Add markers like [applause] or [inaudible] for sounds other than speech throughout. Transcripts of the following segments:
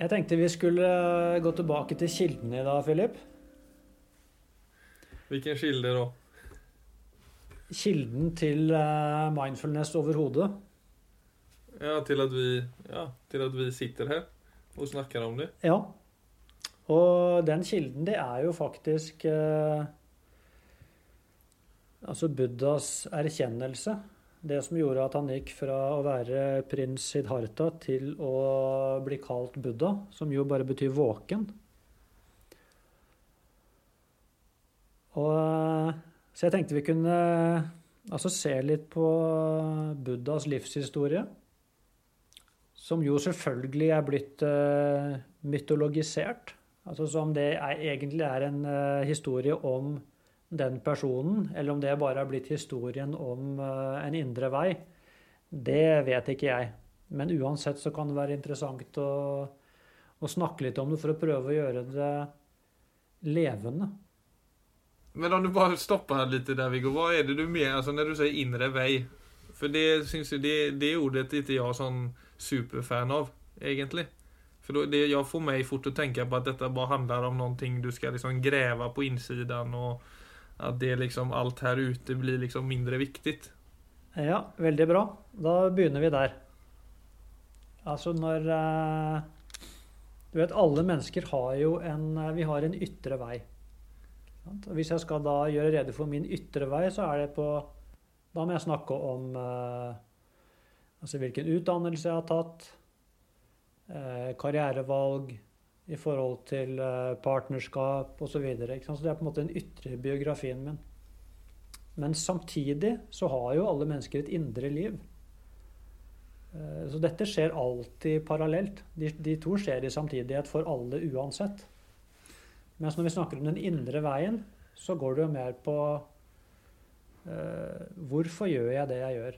Jeg tenkte vi skulle gå tilbake til kildene i dag, Philip. Hvilken kilde da? Kilden til eh, mindfulness overhodet. Ja, til at vi, ja, til at vi sitter her og snakker om det. Ja. Og den kilden, det er jo faktisk eh, Altså Buddhas erkjennelse. Det som gjorde at han gikk fra å være prins Siddhartha til å bli kalt Buddha, som jo bare betyr våken. Og, så jeg tenkte vi kunne altså se litt på Buddhas livshistorie. Som jo selvfølgelig er blitt uh, mytologisert. Altså som det er, egentlig er en uh, historie om den personen, eller om det bare har blitt historien om uh, en indre vei, det vet ikke jeg. Men uansett så kan det være interessant å, å snakke litt om det for å prøve å gjøre det levende. Men om du bare stopper litt der, Viggo. Hva er det du mener altså, når du sier indre vei? For det, synes jeg, det, det ordet er ikke jeg sånn superfan av, egentlig. For det, jeg får meg fort å tenke på at dette bare handler om noe du skal liksom grave på innsiden, og at det liksom alt her ute blir liksom mindre viktig. Ja, veldig bra. Da begynner vi der. Altså når eh, Du vet, alle mennesker har jo en eh, Vi har en ytre vei. Hvis jeg skal da gjøre rede for min ytre vei, så er det på Da må jeg snakke om eh, altså hvilken utdannelse jeg har tatt, karrierevalg i forhold til eh, partnerskap osv. Så, videre, så det er på en måte den ytre biografien min. Men samtidig så har jo alle mennesker et indre liv. Eh, så dette skjer alltid parallelt. De, de to skjer i samtidighet for alle uansett. Mens når vi snakker om den indre veien, så går det jo mer på uh, Hvorfor gjør jeg det jeg gjør?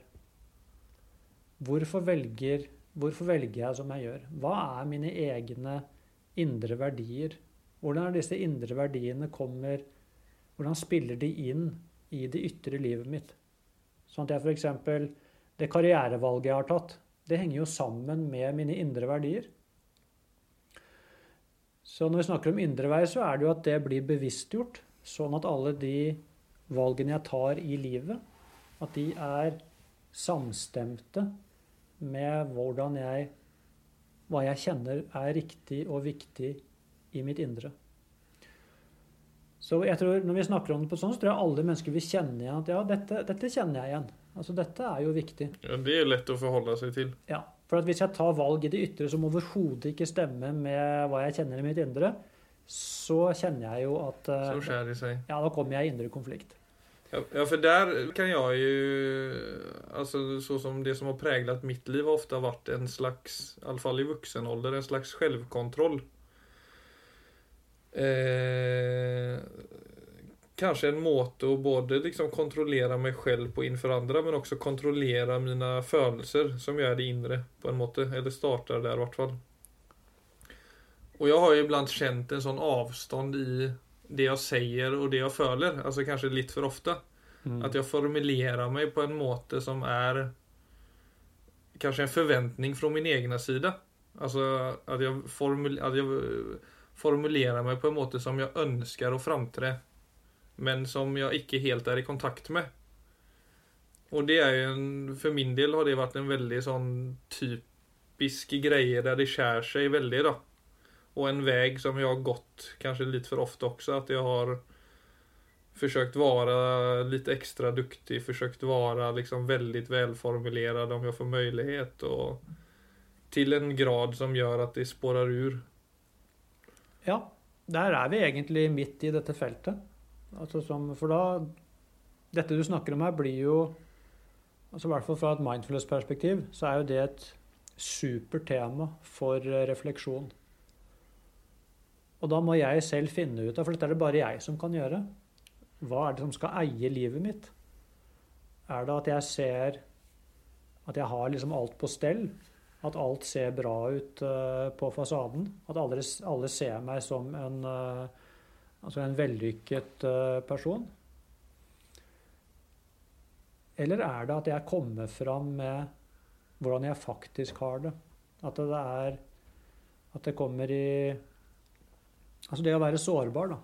Hvorfor velger, hvorfor velger jeg som jeg gjør? Hva er mine egne indre verdier? Hvordan er disse indre verdiene kommer Hvordan spiller de inn i det ytre livet mitt? Sånn at jeg f.eks. Det karrierevalget jeg har tatt, det henger jo sammen med mine indre verdier. Så når vi snakker om indre vei, så er det jo at det blir bevisstgjort. Sånn at alle de valgene jeg tar i livet, at de er samstemte med hvordan jeg Hva jeg kjenner er riktig og viktig i mitt indre. Så jeg tror når vi snakker om det på sånn, så tror jeg alle mennesker vil kjenne igjen at ja, dette, dette kjenner jeg igjen. Altså dette er jo viktig. Ja, Det er lett å forholde seg til. Ja. For at hvis jeg tar valg i det ytre som overhodet ikke stemmer med hva jeg kjenner i mitt indre, så kjenner jeg jo at eh, Så skjærer det seg. Ja, da kommer jeg i indre konflikt. Ja, for der kan jeg jo altså Så som det som har preget mitt liv, har ofte vært en slags, iallfall i voksen alder, en slags selvkontroll. Eh, kanskje en måte å både liksom kontrollere meg selv på innenfor andre, men også kontrollere mine følelser, som gjør det indre, på en måte. Eller starter der, i hvert fall. Og jeg har jo iblant kjent en sånn avstand i det jeg sier og det jeg føler. Altså kanskje litt for ofte. Mm. At jeg formulerer meg på en måte som er kanskje en forventning fra min egen side. Altså at jeg, formul at jeg formulerer meg på en måte som jeg ønsker å framtre men som jeg ikke helt er i kontakt med. Og det er jo en, For min del har det vært en veldig sånn typisk greie der det skjærer seg veldig, da. Og en vei som jeg har gått kanskje litt for ofte også, at jeg har forsøkt være litt ekstra dyktig, forsøkt være liksom veldig velformulert om jeg får mulighet, og til en grad som gjør at det sporer ur. Ja, der er vi egentlig midt i dette feltet. Altså som, for da Dette du snakker om her, blir jo altså I hvert fall fra et mindfulness-perspektiv så er jo det et supert tema for refleksjon. Og da må jeg selv finne ut av, for dette er det bare jeg som kan gjøre, hva er det som skal eie livet mitt? Er det at jeg ser at jeg har liksom alt på stell? At alt ser bra ut uh, på fasaden? At alle, alle, ser meg som en uh, Altså en vellykket uh, person? Eller er det at jeg kommer fram med hvordan jeg faktisk har det? At det er At det kommer i Altså det å være sårbar, da.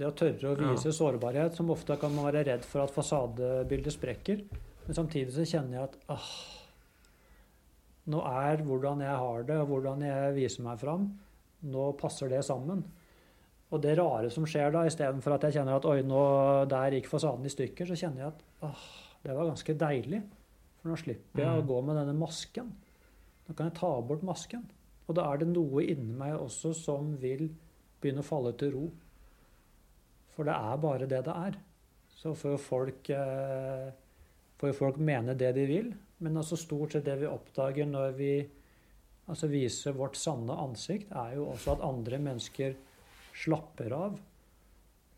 Det å tørre å vise Ja. sårbarhet, som ofte kan man være redd for at fasadebildet sprekker. Men samtidig så kjenner jeg at ah, nå er hvordan jeg har det, og hvordan jeg viser meg fram, nå passer det sammen. Og det rare som skjer da, istedenfor at jeg kjenner at oi, nå der gikk fasaden i stykker, så kjenner jeg at ah, det var ganske deilig. For nå slipper jeg å Mm. gå med denne masken. Nå kan jeg ta bort masken. Og da er det noe inni meg også som vil begynne å falle til ro. For det er bare det det er. Så får jo folk, eh, får jo folk mene det de vil, men altså stort sett det vi oppdager når vi altså viser vårt sanne ansikt, er jo også at andre mennesker slapper av.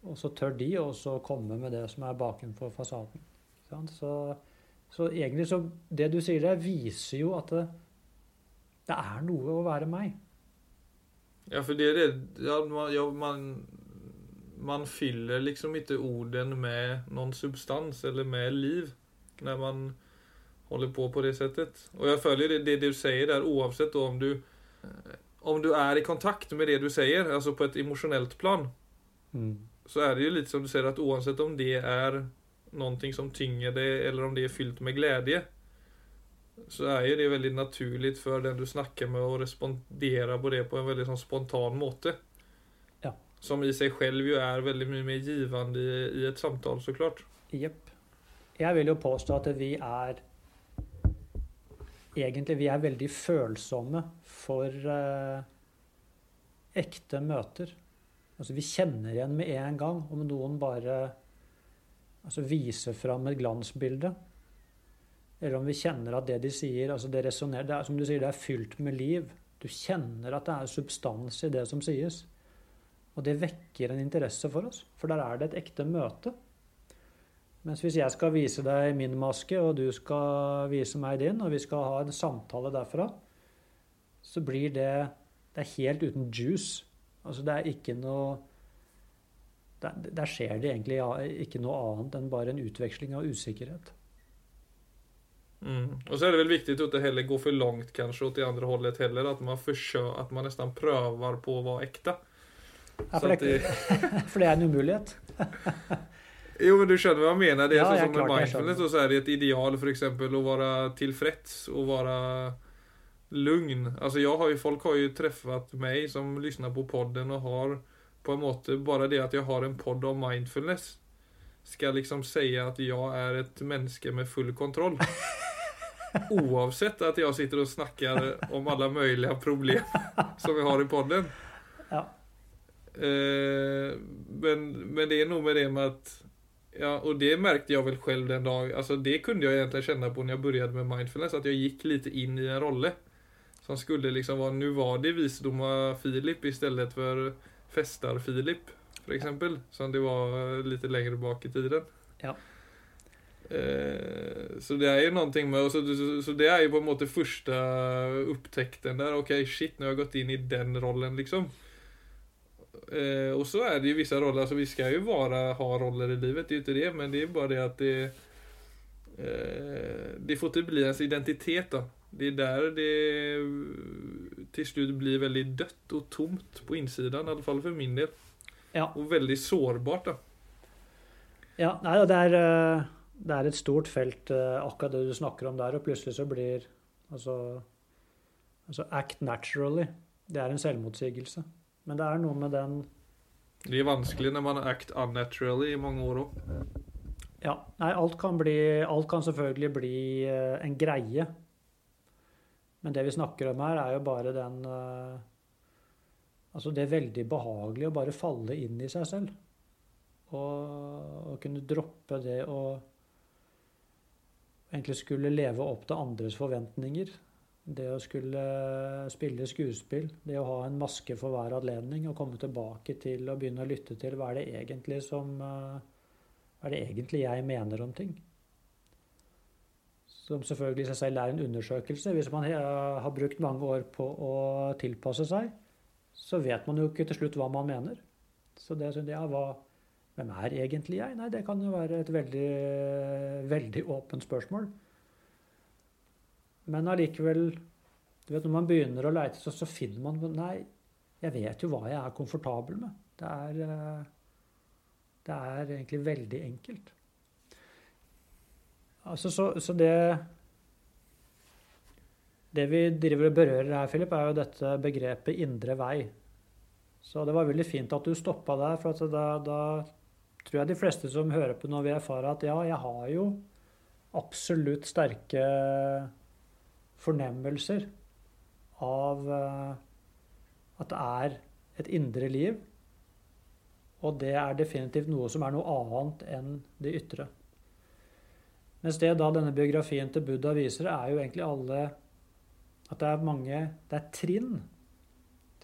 Og så tør de også komme med det som er bakenfor fasaden. Så, så egentlig så Det du sier der, viser jo at det, det er noe å være meg. Ja, för det är det. Ja, man, ja, man, man fyller liksom inte orden med någon substans eller med liv när man håller på på det sättet. Och jag följer det, det du säger där oavsett då om du eh, om du är i kontakt med det du säger, alltså på ett emotionellt plan, så är det ju lite som du säger att oavsett om det är någonting som tynger deg, eller om det är fyllt med glädje så er jo det veldig naturlig for den du snakker med å respondere på det på en veldig sånn spontan måte. Ja. Som i seg selv jo er veldig mye mer givende i, i ett samtal såklart. Jepp. Jeg vil jo påstå at vi er Egentlig vi er veldig følsomme for eh, ekte møter. Altså Vi kjenner igjen med en gang om noen bare altså viser fram et glansbilde. Eller om vi kjenner at det de sier, altså det resonnerer det er, Som du sier, det er fylt med liv. Du kjenner at det er substans i det som sies. Og det vekker en interesse for oss, for der er det et ekte møte. Mens hvis jeg skal vise deg min maske, og du skal vise meg din, og vi skal ha en samtale derfra, så blir det Det er helt uten juice. Altså det er ikke noe Der, der skjer det egentlig ikke noe annet enn bare en utveksling av usikkerhet. Mm. Och så är det väl viktigt att inte heller gå för långt kanske åt det andra hållet heller. Att man försöker, att man nästan prövar på att vara äkta. Ja, for, det, det, [laughs] for det er en umulighet. [laughs] Jo, men du skjønner hva jeg mener. Det er Ja, sånn som med mindfulness, og så er det et ideal for eksempel å være tilfreds og være lugn. Altså, jeg har jo, folk har jo treffet meg som lyssnar på podden og har på en måte bare det at jeg har en podd om mindfulness skal liksom si at jeg er et menneske med full kontroll. [laughs] Oavsett at jeg sitter og snakker om alle mulige problem som jeg har i podden. Ja. Eh, men, men det är nog med det med att Ja, och det märkte jag väl själv den dag, alltså det kunde jag egentligen känna på när jag började med mindfulness, att jag gick lite in i en rolle. Som skulle liksom vara, nu var det visdoma Filip istället för festar Filip, för exempel. Som det var litt lite längre bak i tiden. Ja. Eh, så det er jo noe med, så, så, det er jo på en måte første opptekten der, ok shit, nå har jeg gått inn i den rollen liksom. Eh, och så er det jo vissa roller, altså vi skal jo bare ha roller i livet, det er jo ikke det, men det er bare det at det eh, det får inte bli ens identitet da. Det er der det til slutt blir veldig dødt og tomt på innsiden, i for min del. Ja. Og veldig sårbart da. Ja, nei, og det er, det er et stort felt, eh, akkurat det du snakker om der, og plutselig så blir altså, altså act naturally. Det er en selvmotsigelse. Men det er noe med den Det blir vanskelig når man har act unnaturally i mange år òg. Ja, nei, alt kan, bli, alt kan selvfølgelig bli eh, en greie. Men det vi snakker om her, er jo bare den eh, Altså det er veldig behagelig å bare falle inn i seg selv. Og, og kunne droppe det å egentlig skulle leve opp til andres forventninger. Det å skulle spille skuespill, det å ha en maske for hver anledning og komme tilbake til og begynne å lytte til hva er det egentlig som eh, hva er det egentlig jeg mener om ting? Som selvfølgelig i seg selv er en undersøkelse. Hvis man har brukt mange år på å tilpasse seg, så vet man jo ikke til slutt hva man mener. Så det synes jeg, hva, hvem er egentlig jeg? Nei, det kan jo være et veldig, veldig åpent spørsmål. Men allikevel Du vet, Når man begynner å leite, så, så finner man Nei, jeg vet jo hva jeg er komfortabel med. Det er, eh, det er egentlig veldig enkelt. Altså, så, så det Det vi driver og berører her, Philip, er jo dette begrepet indre vei. Så det var veldig fint at du stoppa der, for da, da tror jeg de fleste som hører på nå, vil erfare at ja, jeg har jo absolutt sterke fornemmelser av uh, at det er et indre liv. Og det er definitivt noe som er noe annet enn det ytre. Mens det da denne biografien til Buddha viser, er jo egentlig alle At det er mange Det er trinn.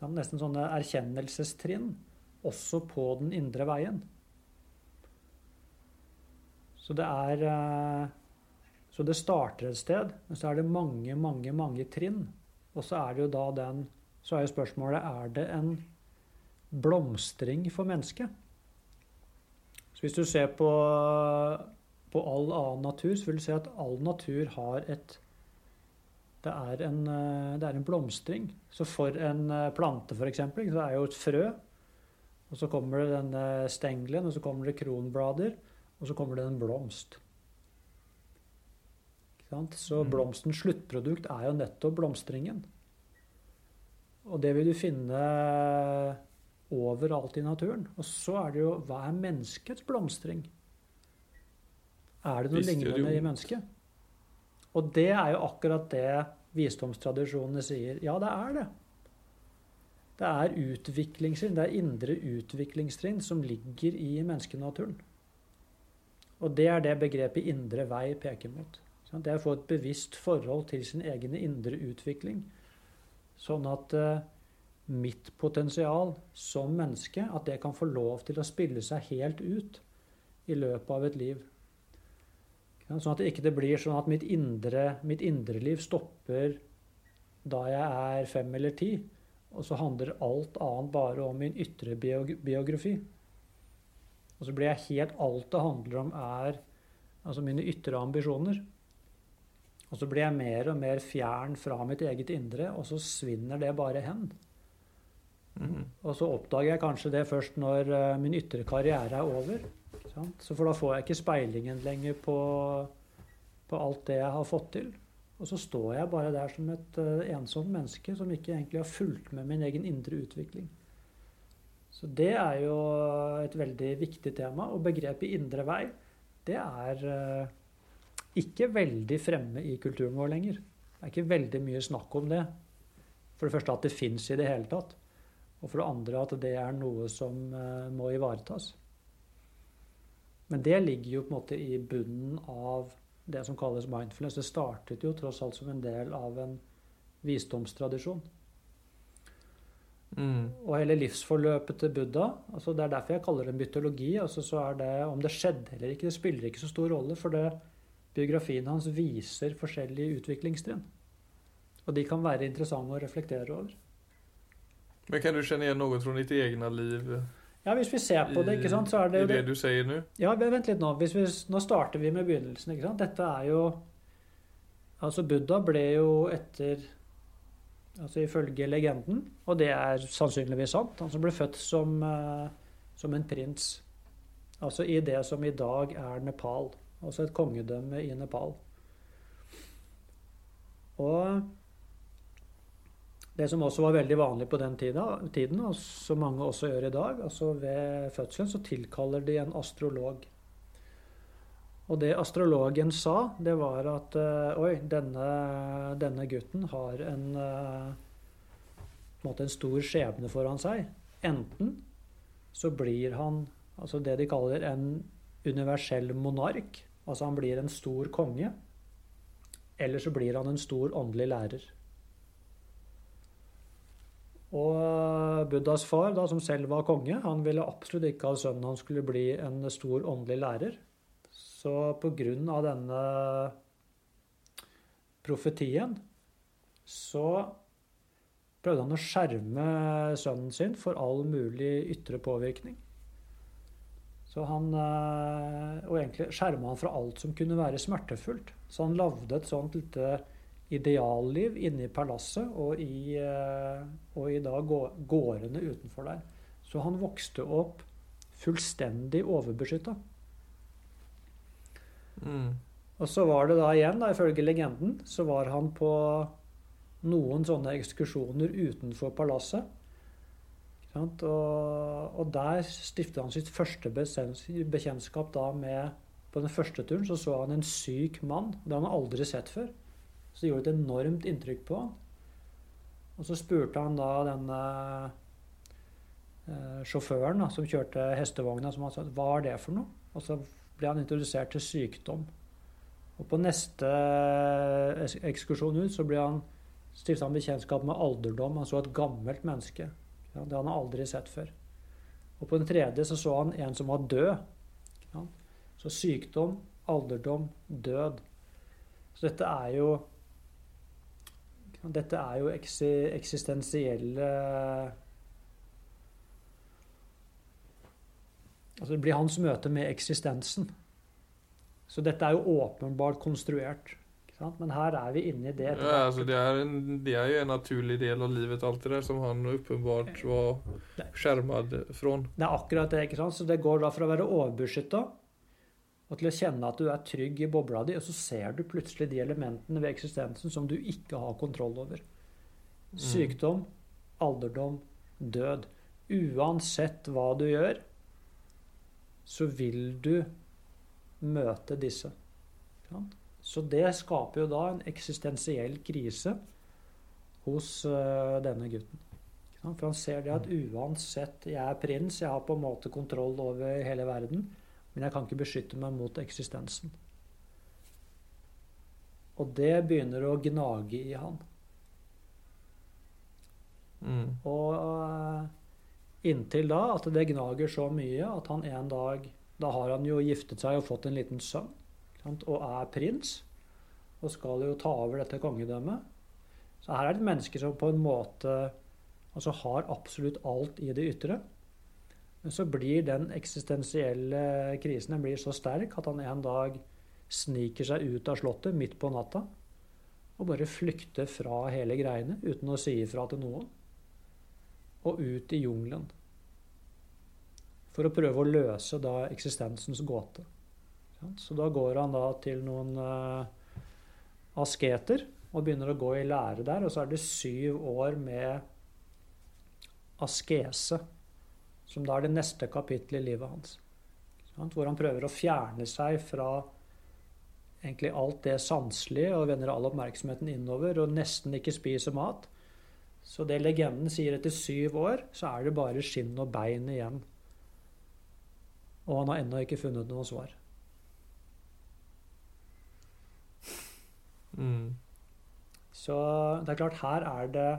Nesten sånne erkjennelsestrinn. Også på den indre veien. Så det er uh, så det starter et sted, men så er det mange, mange, mange trinn. Og så er det jo da den Så er jo spørsmålet er det en blomstring for mennesket. Så hvis du ser på, på all annen natur, så vil du se at all natur har et det er, en, det er en blomstring. Så for en plante, f.eks., så er jo et frø. Og så kommer det denne stengelen, og så kommer det kronblader, og så kommer det en blomst. Så mm. blomstens sluttprodukt er jo nettopp blomstringen. Og det vil du finne overalt i naturen. Og så er det jo Hva er menneskets blomstring? Er det noe lignende i mennesket? Og det er jo akkurat det visdomstradisjonene sier. Ja, det er det. Det er utviklingstrinn, det er indre utviklingstrinn som ligger i menneskenaturen. Og det er det begrepet indre vei peker mot. Det er å få et bevisst forhold til sin egen indre utvikling. Sånn at uh, mitt potensial som menneske, at det kan få lov til å spille seg helt ut i løpet av et liv. Sånn at det ikke blir sånn at mitt indre, mitt indre liv stopper da jeg er fem eller ti, og så handler alt annet bare om min ytre biografi. Og så blir jeg helt Alt det handler om, er altså mine ytre ambisjoner. Og så blir jeg mer og mer fjern fra mitt eget indre, og så svinner det bare hen. Mm. Og så oppdager jeg kanskje det først når uh, min ytre karriere er over. Så for da får jeg ikke speilingen lenger på, på, alt det jeg har fått til. Og så står jeg bare der som et uh, ensomt menneske som ikke egentlig har fulgt med min egen indre utvikling. Så det er jo et veldig viktig tema. Og begrepet indre vei, det er uh, ikke veldig fremme i kulturen vår lenger. Det er ikke veldig mye snakk om det. For det første at det fins i det hele tatt. Og for det andre at det er noe som uh, må ivaretas. Men det ligger jo på en måte i bunnen av det som kalles mindfulness. Det startet jo tross alt som en del av en visdomstradisjon. Mm. Og hele livsforløpet til Buddha altså Det er derfor jeg kaller det mytologi. altså så er det, Om det skjedde eller ikke, det spiller ikke så stor rolle. For det, biografien hans viser forskjellige utviklingstrinn. Og de kan være interessante å reflektere over. Men kan du kjenne igjen noe fra ditt eget liv? Ja, hvis vi ser på det, ikke sant, så er det jo det, det du sier nå? Ja, vent litt nå. Vi, nå starter vi med begynnelsen. ikke sant? Dette er jo Altså, Buddha ble jo etter Altså ifølge legenden, og det er sannsynligvis sant, han som ble født som, uh, som en prins. Altså i det som i dag er Nepal altså et kongedømme i Nepal. Og det som også var veldig vanlig på den tiden, og som mange også gjør i dag, altså ved fødselen så tilkaller de en astrolog. Og det astrologen sa, det var at uh, oi, denne, denne, gutten har en, uh, en stor skjebne foran seg. Enten så blir han altså det de kaller en universell monark, Altså han blir en stor konge, eller så blir han en stor åndelig lærer. Og Buddhas far, da, som selv var konge, han ville absolutt ikke at sønnen hans skulle bli en stor åndelig lærer. Så pga. denne profetien så prøvde han å skjerme sønnen sin for all mulig ytre påvirkning. Så han, eh, og egentlig skjerma han fra alt som kunne være smertefullt. Så han lagde et sånt lite idealliv inne i palasset og i, eh, og i da gårdene utenfor der. Så han vokste opp fullstendig overbeskytta. Mm. Og så var det da igjen, da, ifølge legenden, så var han på noen sånne ekskursjoner utenfor palasset. Og, og der stiftet han sitt første bekjent- bekjentskap da med På den første turen så så han en syk mann. Det han aldri sett før. Så det gjorde et enormt inntrykk på han. Og så spurte han da denne eh, sjåføren da, som kjørte hestevogna, som han sa hva er det for noe? Og så ble han introdusert til sykdom. Og på neste ekskursjon ut så ble han stifta han bekjentskap med alderdom. Han så et gammelt menneske. Ja, det han han aldri sett før. Og på den tredje så så han en som var død. Ja. Så sykdom, alderdom, død. Så dette er jo Dette er jo eksistensielle Altså det blir hans møte med eksistensen. Så dette er jo åpenbart konstruert. Men her er vi inne i det. Ja, altså det, er en, det er jo en naturlig del av livet, alt det der som han uppenbart var skjermet från. Det er akkurat det. ikke sant? Så det går da fra å være overbeskytta og til å kjenne at du er trygg i bobla di, og så ser du plutselig de elementene ved eksistensen som du ikke har kontroll over. Sykdom, alderdom, død. Uansett hva du gjør, så vil du møte disse. Så det skaper jo da en eksistensiell krise hos øh, denne gutten. For han ser det at uansett Jeg er prins, jeg har på en måte kontroll over hele verden, men jeg kan ikke beskytte meg mot eksistensen. Og det begynner å gnage i han. Mm. Og øh, inntil da at det gnager så mye at han en dag Da har han jo giftet seg og fått en liten sønn, og er prins. Og skal jo ta over dette kongedømmet. Så her er det et menneske som på en måte altså har absolutt alt i det ytre. Men så blir den eksistensielle krisen den blir så sterk at han en dag sniker seg ut av slottet midt på natta og bare flykter fra hele greiene uten å si ifra til noen og ut i jungelen. For å prøve å løse da eksistensens gåte. Så da går han da til noen eh, asketer og begynner å gå i lære der. Og så er det syv år med askese, som da er det neste kapittelet i livet hans. Hvor han prøver å fjerne seg fra egentlig alt det sanselige og vender all oppmerksomheten innover og nesten ikke spiser mat. Så det legenden sier etter syv år, så er det bare skinn og bein igjen. Og han har ennå ikke funnet noe svar. Mm. Så det er klart, her er det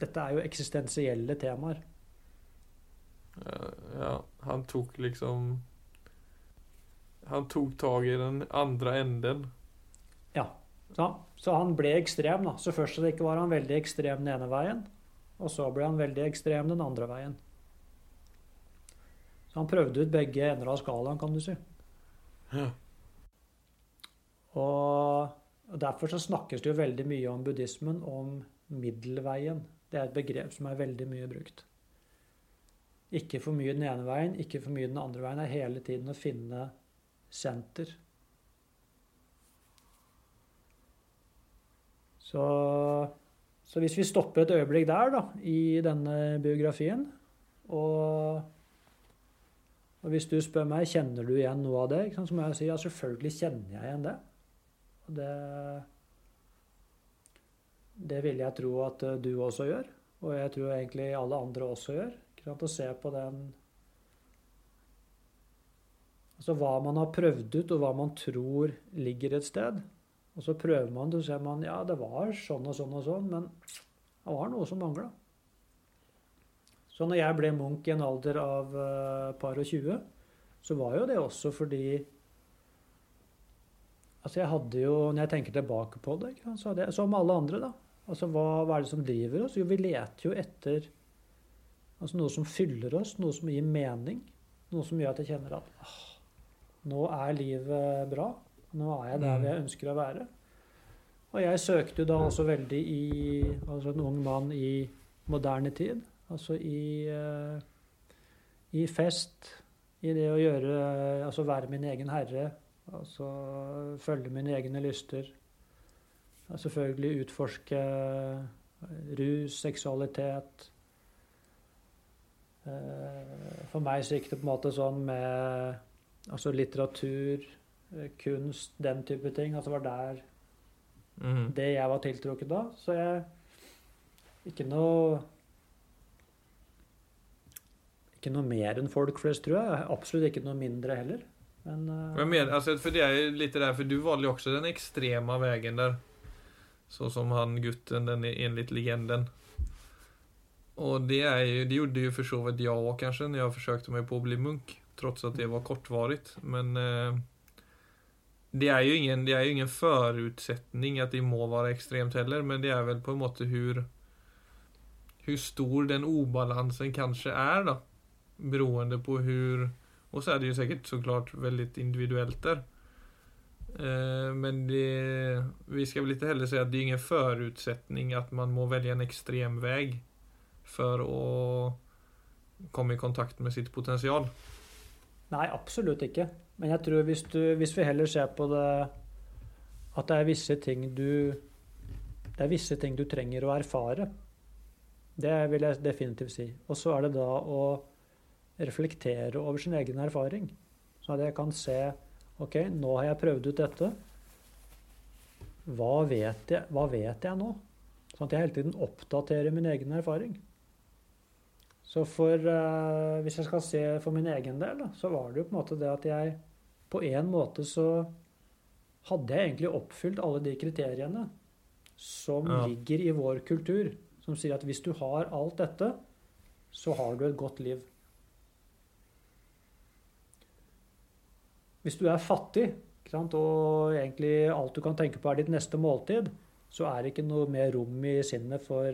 Dette er jo eksistensielle temaer. Ja, ja, han tok liksom Han tok tag i den andre enden. Ja. Så, så han ble ekstrem, da. Så først så ikke var han veldig ekstrem den ene veien, og så ble han veldig ekstrem den andre veien. Så han prøvde ut begge ender av skalaen, kan du si. Ja. Og derfor så snakkes det jo veldig mye om buddhismen, om middelveien. Det er et begrep som er veldig mye brukt. Ikke for mye den ene veien, ikke for mye den andre veien. Det er hele tiden å finne senter. Så, så hvis vi stopper et øyeblikk der, da, i denne biografien, og, og hvis du spør meg kjenner du igjen noe av det, sant, så må jeg si ja, selvfølgelig kjenner jeg igjen det. Og det, det vil jeg tro at eh, du også gjør, og jeg tror egentlig alle andre også gjør. Sant, Å se på den Altså hva man har prøvd ut, og hva man tror ligger et sted. Og så prøver man det, og ser man ja, det var sånn og sånn og sånn, men det var noe som mangla. Så når jeg ble munk i en alder av uh, par og 20, så var jo det også fordi Altså jeg hadde jo, Når jeg tenker tilbake på det, så hadde jeg, som alle andre, da Altså hva, hva er det som driver oss? Jo, vi leter jo etter altså noe som fyller oss, noe som gir mening. Noe som gjør at jeg kjenner at ah, nå er livet bra. Nå er jeg der Mm. jeg ønsker å være. Og jeg søkte jo da også veldig i Altså en ung mann i moderne tid. Altså i, uh, i fest. I det å gjøre Altså være min egen herre. Altså følge mine egne lyster. Selvfølgelig utforske rus, seksualitet. For meg så gikk det på en måte sånn med altså litteratur, kunst, den type ting. Altså var der Mm. det jeg var tiltrukket av. Så jeg Ikke noe Ikke noe mer enn folk flest, tror jeg. Absolutt ikke noe mindre heller. Men uh, mener, altså, for för det er litt lite der, for du valgte jo også den ekstreme veien der. Så som han gutten, den enligt legenden. Og det, er jo, det gjorde jo for så vidt jeg òg, kanskje, når jeg forsøkte meg på å bli munk. Trots at det var kortvarig. Men eh, det er jo ingen, det er jo ingen forutsetning at det må være ekstremt heller. Men det er vel på en måte hvor Hvor stor den obalansen kanskje er, da. Beroende på hvor Og så er det jo sikkert så såklart veldig individuelt der. Eh, Men det, vi skal vel ikke heller si at det er ingen forutsetning at man må velge en ekstrem vei for å komme i kontakt med sitt potential. Nei, absolutt ikke. Men jeg tror hvis, du, hvis vi heller ser på det at det er visse ting du Det er visse ting du trenger å erfare. Det vil jeg definitivt si. Og så er det da å reflektere over sin egen erfaring. Så at jeg kan se OK, nå har jeg prøvd ut dette. Hva vet jeg, hva vet jeg nå? Sånn at jeg hele tiden oppdaterer min egen erfaring. Så for, uh, hvis jeg skal se for min egen del, da, så var det jo på en måte det at jeg på en måte så hadde jeg egentlig oppfylt alle de kriteriene som Ja. ligger i vår kultur, som sier at hvis du har alt dette, så har du et godt liv. Hvis du er fattig, og egentlig alt du kan tenke på er ditt neste måltid, så er det ikke noe mer rom i sinnet for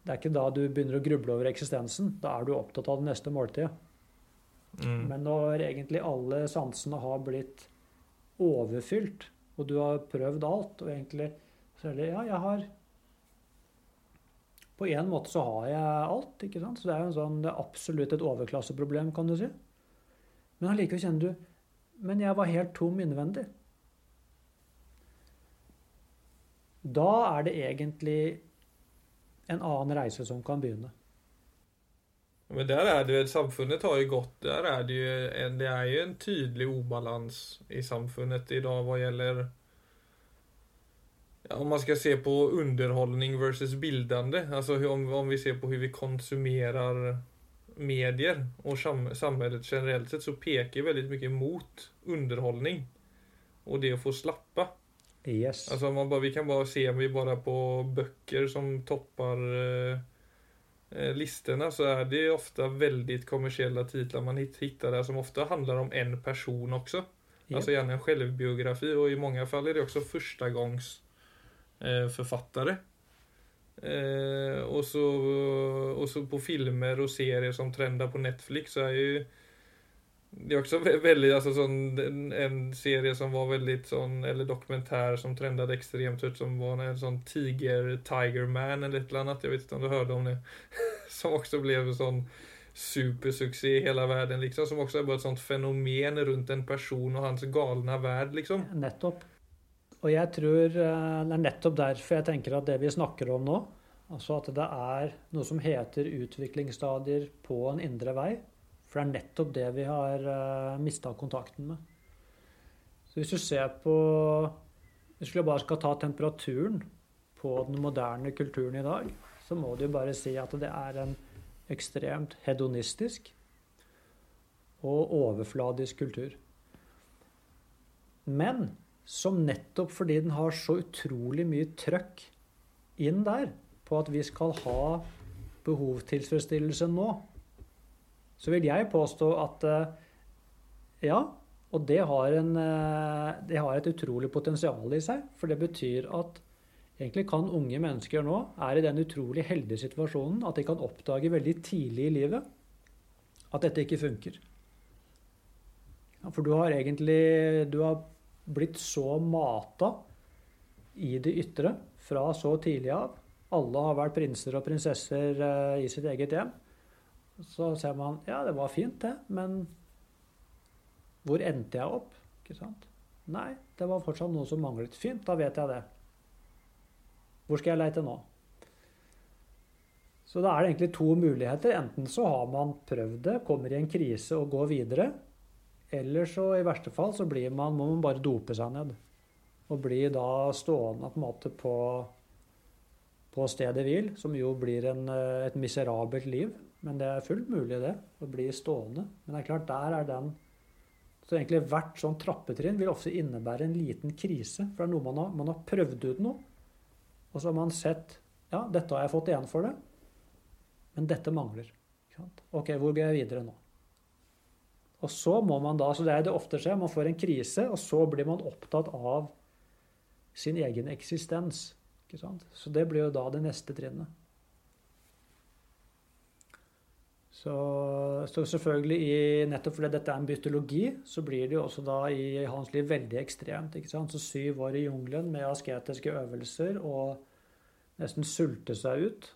Det er ikke da du begynner å gruble over eksistensen. Da er du opptatt av det neste måltidet. Mm. Men når egentlig alle sansene har blitt overfylt, og du har prøvd alt, og egentlig så er det Ja, jeg har På en måte så har jeg alt, ikke sant? Så det er jo en sånn, det er absolutt et overklasseproblem, kan du si. Men allikevel kjenner du Men jeg var helt tom innvendig. Da er det egentlig en annen reise som kan begynne. Men der er det, Samfunnet har jo gått, der er det jo en, det er jo en tydelig obalans i samfunnet i dag hva gjelder ja, om man skal se på underholdning versus bildende, altså om, om vi ser på hvordan vi konsumerer medier og sam, samfunnet generelt sett så peker veldig mye mot underholdning og det å få slappa. Yes. Alltså man bara, vi kan bara se, om vi bara på böcker som toppar eh, eh, listorna så är det ofta väldigt kommersiella titlar man hittar där som ofta handlar om en person också. Yep. Alltså gärna en självbiografi och i många fall är det också första gångs eh, författare. Eh, och, så, och så på filmer och serier som trendar på Netflix så är ju det är också vä- väldigt, alltså sån, en, serie som var väldigt sån, eller dokumentär som trendade extremt ut som var en sån Tiger, Tiger Man eller ett eller annat, jag vet inte om du hörde om det. [laughs] som också blev en sån supersuccé i hela världen liksom, som er bare ett sånt fenomen rundt en person og hans galne värld liksom. Nettopp. Og jeg tror eh, det er nettopp derfor jeg tenker at det vi snakker om nå, altså at det er noe som heter utviklingsstadier på en indre vei, for det er nettopp det vi har uh, mista kontakten med. Så hvis du ser på Hvis du bare skal ta temperaturen på den moderne kulturen i dag, så må du bare si at det er en ekstremt hedonistisk og overfladisk kultur. Men som nettopp fordi den har så utrolig mye trøkk inn der på at vi skal ha behovstilfredsstillelse nå, så vil jeg påstå at eh, ja, og det har, en, eh, det har et utrolig potensial i seg. For det betyr at egentlig kan unge mennesker nå er i den utrolig heldige situasjonen at de kan oppdage veldig tidlig i livet at dette ikke funker. For du har egentlig du har blitt så mata i det ytre fra så tidlig av. Alle har vært prinser og prinsesser eh, i sitt eget hjem. Så ser man ja, det var fint, det, men hvor endte jeg opp? Ikke sant? Nei, det var fortsatt noe som manglet. Fint, da vet jeg det. Hvor skal jeg leite nå? Så da er det egentlig to muligheter. Enten så har man prøvd det, kommer i en krise og går videre. Eller så i verste fall så man, må man bare dope seg ned. Og bli da stående på på, på stedet hvil, som jo blir en, eh, et miserabelt liv. Men det er fullt mulig, det. Å bli stående. Men det er klart, der er den Så egentlig hvert sånn trappetrinn vil ofte innebære en liten krise. For det er noe man har, man har prøvd ut noe. Og så har man sett Ja, dette har jeg fått igjen for det. Men dette mangler. OK, hvor går jeg videre nå? Og så må man da, så det er det ofte skjer, man får en krise, og så blir man opptatt av sin egen eksistens. Så det blir jo da det neste trinnet. Så, så, selvfølgelig, i, nettopp fordi dette er en bytologi, så blir det jo også da i hans liv veldig ekstremt. ikke sant? Så syv år i jungelen med asketiske øvelser og nesten sulte seg ut.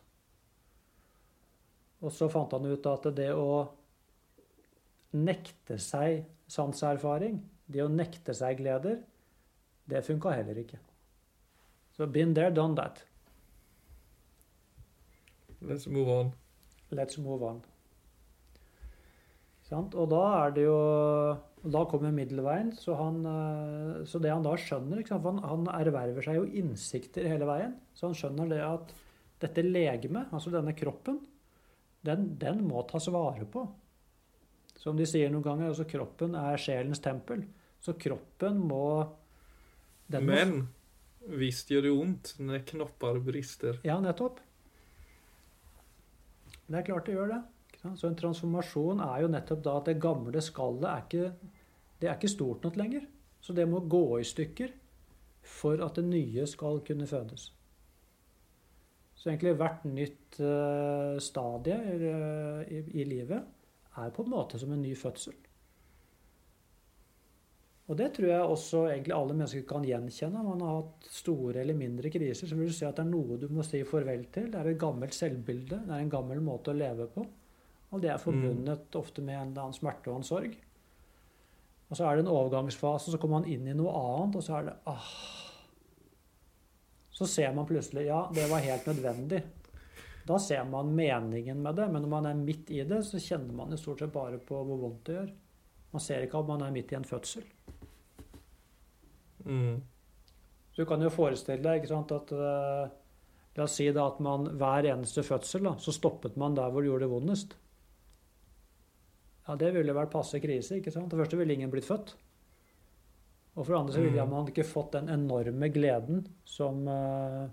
Og så fant han ut at det å nekte seg sanserfaring, det å nekte seg gleder, det funka heller ikke. Så been there, done that. Let's move on. Let's move on. Og da er det jo Da kommer middelveien. Så, han, eh, så det han da skjønner for han, han, erverver seg jo innsikter hele veien. Så han skjønner det at dette legemet, altså denne kroppen, den, den må tas vare på. Som de sier noen ganger, altså kroppen er sjelens tempel. Så kroppen må Men visst gjør det vondt når knopper brister. Ja, nettopp. Det er klart det gjør det. Så en transformasjon er jo nettopp da at det gamle skallet er ikke, det er ikke stort nok lenger. Så det må gå i stykker for at det nye skal kunne fødes. Så egentlig hvert nytt uh, stadie uh, i, i, livet er på en måte som en ny fødsel. Og det tror jeg også egentlig alle mennesker kan gjenkjenne. Man har hatt store eller mindre kriser. Så vil du si at det er noe du må si farvel til. Det er et gammelt selvbilde. Det er en gammel måte å leve på. Og det er forbundet mm. ofte med en eller annen smerte og en sorg. Og så er det en overgangsfase, så kommer man inn i noe annet, og så er det ah. Så ser man plutselig ja, det var helt nødvendig. Da ser man meningen med det, men når man er midt i det, så kjenner man jo stort sett bare på hvor vondt det gjør. Man ser ikke at man er midt i en fødsel. Mm. Så du kan jo forestille deg ikke sant, at uh, La oss si da at man hver eneste fødsel da, så stoppet man der hvor det gjorde det vondest. Ja, det ville vært passe krise. ikke sant? For det første ville ingen blitt født. Og for det andre så ville mm. man ikke fått den enorme gleden som, uh,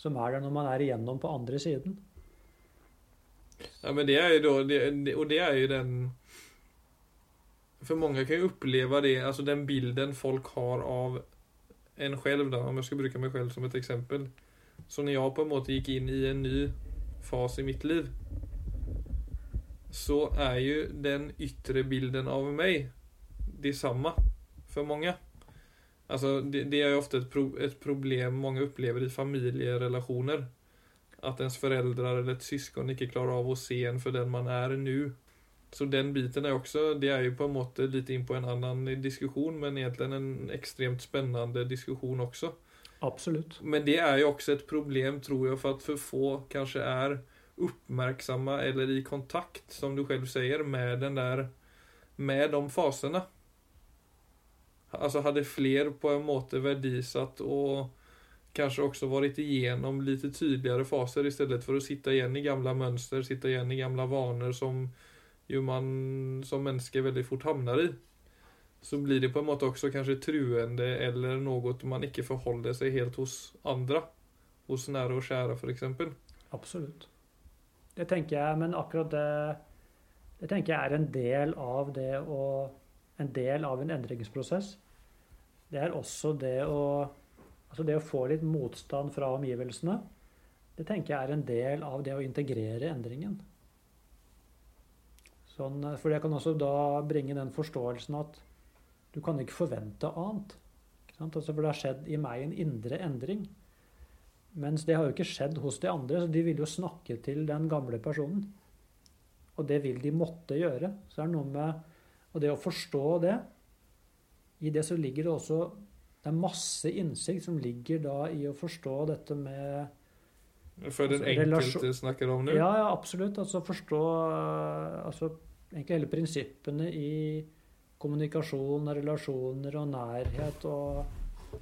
som er der når man er igjennom på andre siden. Ja, men det er jo da det, Og det er jo den For mange kan jo oppleve det, altså den bilden folk har av en selv, da, om jeg skal bruke meg selv som et eksempel. Så når jeg på en måte gikk inn i en ny fase i mitt liv så er jo den ytre bilden av meg det samme for mange. Altså, det, det er jo ofte et, pro, et, problem mange opplever i familierelasjoner. At ens foreldre eller et søsken ikke klarer av å se en for den man er nå. Så den biten er også Det er jo på en måte litt inn på en annen diskusjon, men egentlig en ekstremt spennende diskusjon også. Absolutt. Men det er jo også et problem, tror jeg, for at for få kanskje er uppmärksamma eller i kontakt, som du själv säger, med den där med de fasene. Alltså hade fler på en måte verdisatt og kanskje også vært igjennom litt tydeligere faser istället for å sitte igjen i gamle mønster, sitte igjen i gamle vaner som jo man som menneske veldig fort havner i. Så blir det på en måte også kanskje truende eller noe man ikke forholder seg helt hos andre. Hos nære og kjære, f.eks. Absolutt. Det tenker jeg, men akkurat det det tenker jeg er en del av det å En del av en endringsprosess. Det er også det å Altså det å få litt motstand fra omgivelsene. Det tenker jeg er en del av det å integrere endringen. Sånn, for det kan også da bringe den forståelsen at du kan ikke forvente annet. Ikke? Altså, for det har skjedd i meg en indre endring. Mens det har jo ikke skjedd hos de andre, så de vil jo snakke til den gamle personen. Og det vil de måtte gjøre. Så det er noe med Og det å forstå det I det så ligger det også Det er masse innsikt som ligger da i å forstå dette med For den Altså, enkelte snakker om nå? Ja, ja, absolutt. Altså forstå altså, egentlig hele prinsippene i kommunikasjon og relasjoner og nærhet og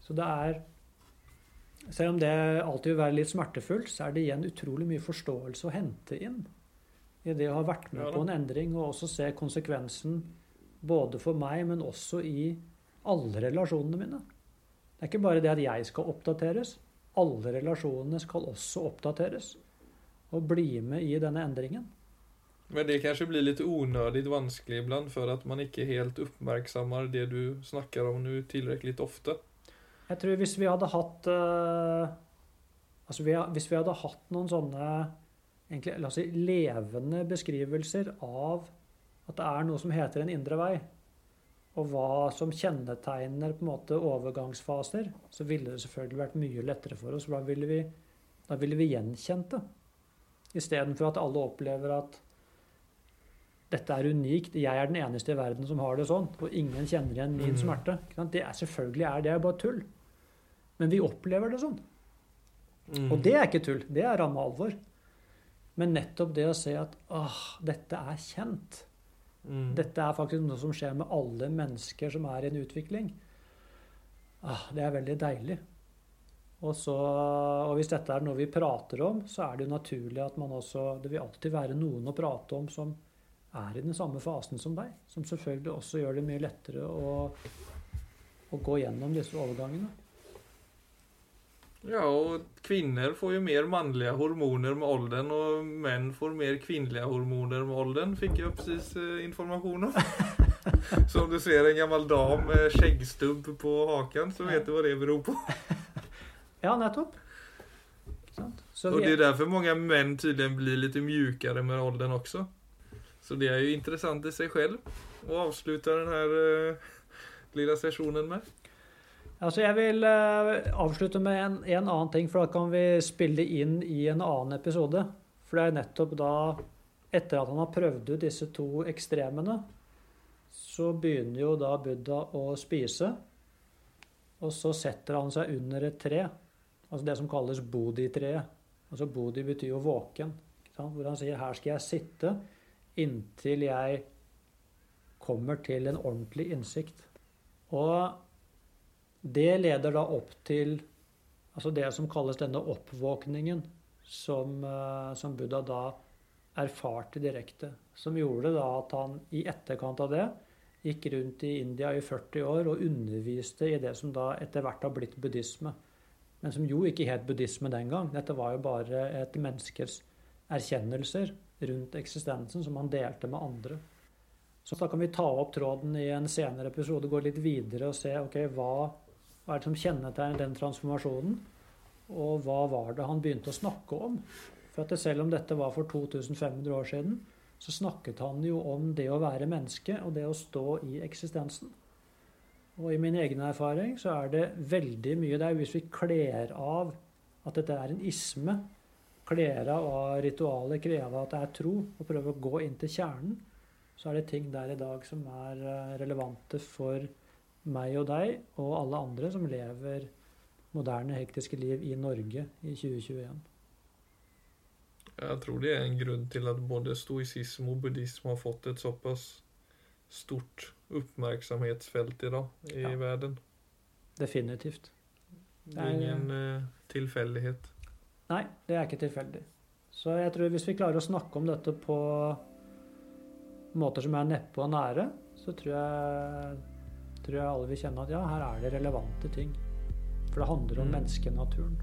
Så det er Selv om det alltid vil være litt smertefullt, så er det igjen utrolig mye forståelse å hente inn i det å ha vært med Ja på en endring, og også se konsekvensen både for meg, men også i alle relasjonene mine. Det er ikke bare det at jeg skal oppdateres. Alle relasjonene skal også oppdateres og bli med i denne endringen. Men det kanskje blir litt unødig vanskelig iblant for at man ikke helt oppmerksammer det du snakker om nå tilrekkelig ofte. Jeg tror hvis vi hadde hatt eh, altså vi, Hvis vi hadde hatt noen sånne egentlig, la oss si, levende beskrivelser av at det er noe som heter en indre vei, og hva som kjennetegner på en måte overgangsfaser, så ville det selvfølgelig vært mye lettere for oss. for Da ville vi, da ville vi gjenkjent det. Istedenfor at alle opplever at dette er unikt, jeg er den eneste i verden som har det sånn, og ingen kjenner igjen min Mhm. smerte. Det er selvfølgelig er det bare tull. Men vi opplever det sånn. Mm. Og det er ikke tull, det er ramme alvor. Men nettopp det å se at åh, dette er kjent. Mm. Dette er faktisk noe som skjer med alle mennesker som er i en utvikling. Ah, det er veldig deilig. Og, så, og hvis dette er noe vi prater om, så er det jo naturlig at man også Det vil alltid være noen å prate om som er i den samme fasen som deg. Som selvfølgelig også gjør det mye lettere å, å gå gjennom disse overgangene. Ja, og kvinner får jo mer mannlige hormoner med ålderen, og menn får mer kvinnelige hormoner med ålderen, fikk jeg precis eh, informasjon om. [laughs] Så om du ser en gammel dam med skjeggstubb på haken, så vet du hva det beror på. [laughs] Ja, nettopp. Så Og det er derfor mange menn tydligen blir litt mjukere med ålderen også. Så det er jo interessant i seg selv å avslutte denne eh, lilla sesjonen med. Altså jeg vil eh, avslutte med en, en annen ting, for da kan vi spille inn i en annen episode. For det er nettopp da, etter at han har prøvd ut disse to ekstremene, så begynner jo da Buddha å spise. Og så setter han seg under et tre, altså det som kalles bodhi-treet. Altså bodhi betyr jo våken. Hvor han sier her skal jeg sitte inntil jeg kommer til en ordentlig innsikt. Og det leder da opp til altså det som kalles denne oppvåkningen, som, eh, som Buddha da erfarte direkte. Som gjorde da at han i etterkant av det gikk rundt i India i 40 år og underviste i det som da etter hvert har blitt buddhisme. Men som jo ikke het buddhisme den gang. Dette var jo bare et menneskers erkjennelser rundt eksistensen som han delte med andre. Så da kan vi ta opp tråden i en senere episode, gå litt videre og se ok, hva, hva er det som kjennetegner den transformasjonen, og hva var det han begynte å snakke om? For at selv om dette var for 2500 år siden, så snakket han jo om det å være menneske og det å stå i eksistensen. Og i min egen erfaring så er det veldig mye der hvis vi kler av at dette er en isme, kler av at ritualet krever at det er tro, og prøver å gå inn til kjernen, så er det ting der i dag som er eh, relevante for meg og deg og alle andre som lever moderne, hektiske liv i Norge i 2021. Jeg tror det er en grunn til at både stoisisme og buddhisme har fått et såpass stort oppmerksomhetsfelt i dag i Ja. verden. Definitivt. Det er ingen eh, tilfeldighet. Nei, det er ikke tilfeldig. Så jeg tror hvis vi klarer å snakke om dette på måter som er neppe og nære, så tror jeg, tror jeg alle vil kjenne at ja, her er det relevante ting. For det handler om Mm. menneskenaturen.